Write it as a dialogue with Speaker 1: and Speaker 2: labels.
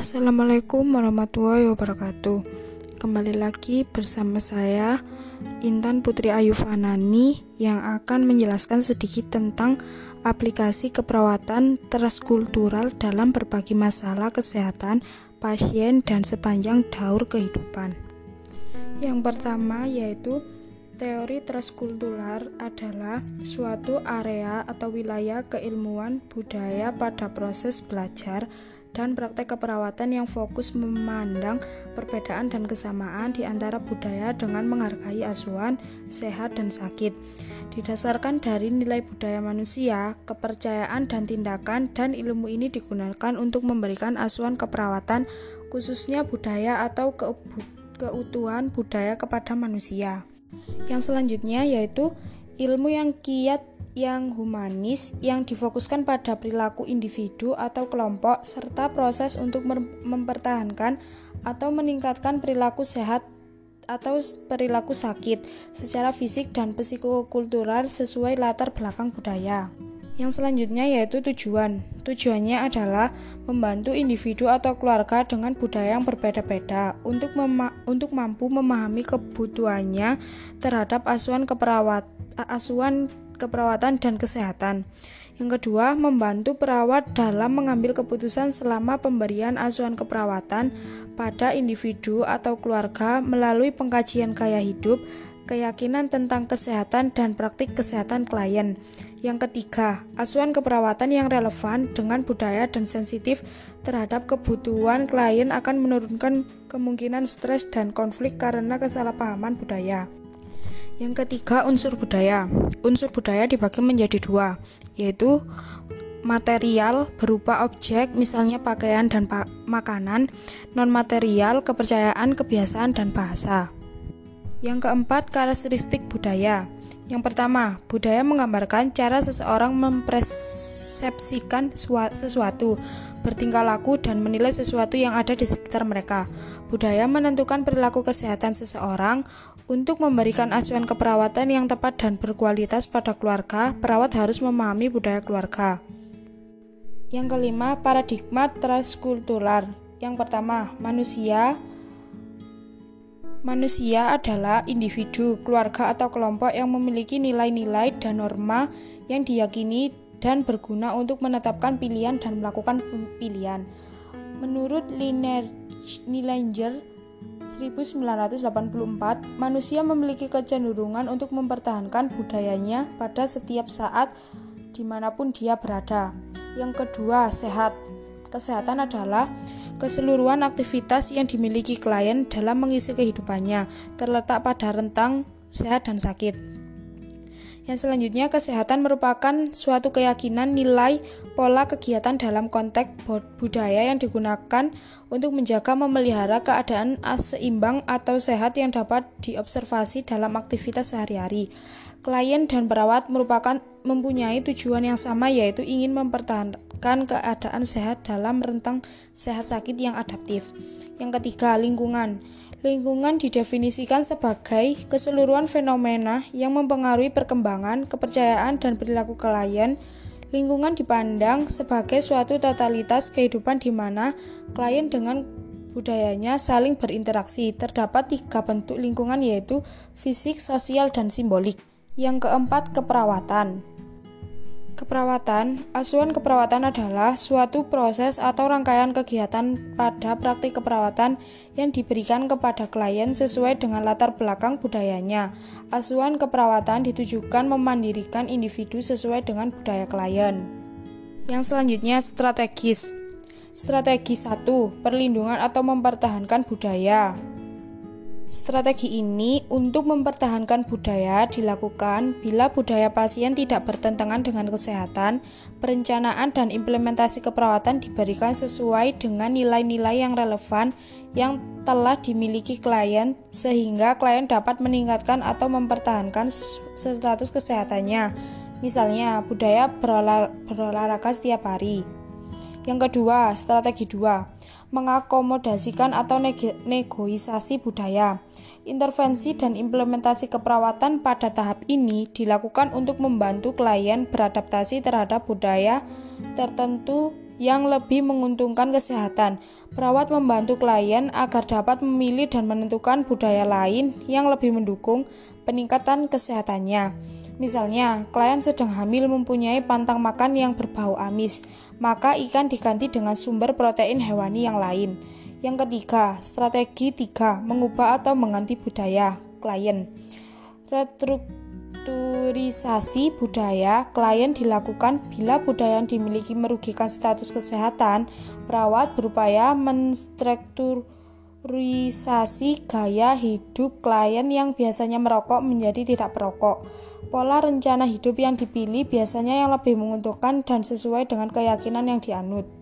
Speaker 1: Assalamualaikum warahmatullahi wabarakatuh. Kembali lagi bersama saya Intan Putri Ayu Fanani yang akan menjelaskan sedikit tentang aplikasi keperawatan transkultural dalam berbagai masalah kesehatan pasien dan sepanjang daur kehidupan. Yang pertama yaitu Teori transkultural adalah suatu area atau wilayah keilmuan budaya pada proses belajar dan praktek keperawatan yang fokus memandang perbedaan dan kesamaan di antara budaya dengan menghargai asuhan, sehat, dan sakit. Didasarkan dari nilai budaya manusia, kepercayaan dan tindakan dan ilmu ini digunakan untuk memberikan asuhan keperawatan khususnya budaya atau keutuhan budaya kepada manusia. Yang selanjutnya yaitu ilmu yang kiat yang humanis yang difokuskan pada perilaku individu atau kelompok serta proses untuk mempertahankan atau meningkatkan perilaku sehat atau perilaku sakit secara fisik dan psikokultural sesuai latar belakang budaya. Yang selanjutnya yaitu tujuan. Tujuannya adalah membantu individu atau keluarga dengan budaya yang berbeda-beda untuk untuk mampu memahami kebutuhannya terhadap asuhan keperawat asuhan keperawatan dan kesehatan. Yang kedua, membantu perawat dalam mengambil keputusan selama pemberian asuhan keperawatan pada individu atau keluarga melalui pengkajian gaya hidup, keyakinan tentang kesehatan dan praktik kesehatan klien. Yang ketiga, asuhan keperawatan yang relevan dengan budaya dan sensitif terhadap kebutuhan klien akan menurunkan kemungkinan stres dan konflik karena kesalahpahaman budaya. Yang ketiga, unsur budaya. Unsur budaya dibagi menjadi dua, yaitu material berupa objek, misalnya pakaian dan pa makanan, non-material, kepercayaan, kebiasaan, dan bahasa. Yang keempat, karakteristik budaya. Yang pertama, budaya menggambarkan cara seseorang mempersepsikan sesuatu, bertingkah laku, dan menilai sesuatu yang ada di sekitar mereka. Budaya menentukan perilaku kesehatan seseorang, untuk memberikan asuhan keperawatan yang tepat dan berkualitas pada keluarga, perawat harus memahami budaya keluarga. Yang kelima, paradigma transkultural. Yang pertama, manusia Manusia adalah individu, keluarga atau kelompok yang memiliki nilai-nilai dan norma yang diyakini dan berguna untuk menetapkan pilihan dan melakukan pilihan. Menurut Linenger 1984, manusia memiliki kecenderungan untuk mempertahankan budayanya pada setiap saat di mana pun dia berada. Yang kedua, sehat. Kesehatan adalah keseluruhan aktivitas yang dimiliki klien dalam mengisi kehidupannya, terletak pada rentang sehat dan sakit. Yang selanjutnya, kesehatan merupakan suatu keyakinan nilai pola kegiatan dalam konteks budaya yang digunakan untuk menjaga memelihara keadaan seimbang atau sehat yang dapat diobservasi dalam aktivitas sehari-hari. Klien dan perawat merupakan mempunyai tujuan yang sama yaitu ingin mempertahankan keadaan sehat dalam rentang sehat sakit yang adaptif. Yang ketiga, lingkungan. Lingkungan didefinisikan sebagai keseluruhan fenomena yang mempengaruhi perkembangan, kepercayaan, dan perilaku klien. Lingkungan dipandang sebagai suatu totalitas kehidupan di mana klien dengan budayanya saling berinteraksi. Terdapat tiga bentuk lingkungan yaitu fisik, sosial, dan simbolik. Yang keempat, keperawatan. Keperawatan, asuhan keperawatan adalah suatu proses atau rangkaian kegiatan pada praktik keperawatan yang diberikan kepada klien sesuai dengan latar belakang budayanya. Asuhan keperawatan ditujukan memandirikan individu sesuai dengan budaya klien. Yang selanjutnya strategis. Strategi 1. Perlindungan atau mempertahankan budaya. Strategi ini untuk mempertahankan budaya dilakukan bila budaya pasien tidak bertentangan dengan kesehatan, perencanaan dan implementasi keperawatan diberikan sesuai dengan nilai-nilai yang relevan yang telah dimiliki klien sehingga klien dapat meningkatkan atau mempertahankan status kesehatannya. Misalnya, budaya berolah, berolahraga setiap hari. Yang kedua, strategi dua mengakomodasikan atau negosiasi budaya. Intervensi dan implementasi keperawatan pada tahap ini dilakukan untuk membantu klien beradaptasi terhadap budaya tertentu yang lebih menguntungkan kesehatan. Perawat membantu klien agar dapat memilih dan menentukan budaya lain yang lebih mendukung peningkatan kesehatannya. Misalnya, klien sedang hamil mempunyai pantang makan yang berbau amis, maka ikan diganti dengan sumber protein hewani yang lain. Yang ketiga, strategi tiga, mengubah atau mengganti budaya klien. Restrukturisasi budaya klien dilakukan bila budaya yang dimiliki merugikan status kesehatan, perawat berupaya menstrukturisasi gaya hidup klien yang biasanya merokok menjadi tidak perokok. Pola rencana hidup yang dipilih biasanya yang lebih menguntungkan dan sesuai dengan keyakinan yang dianut.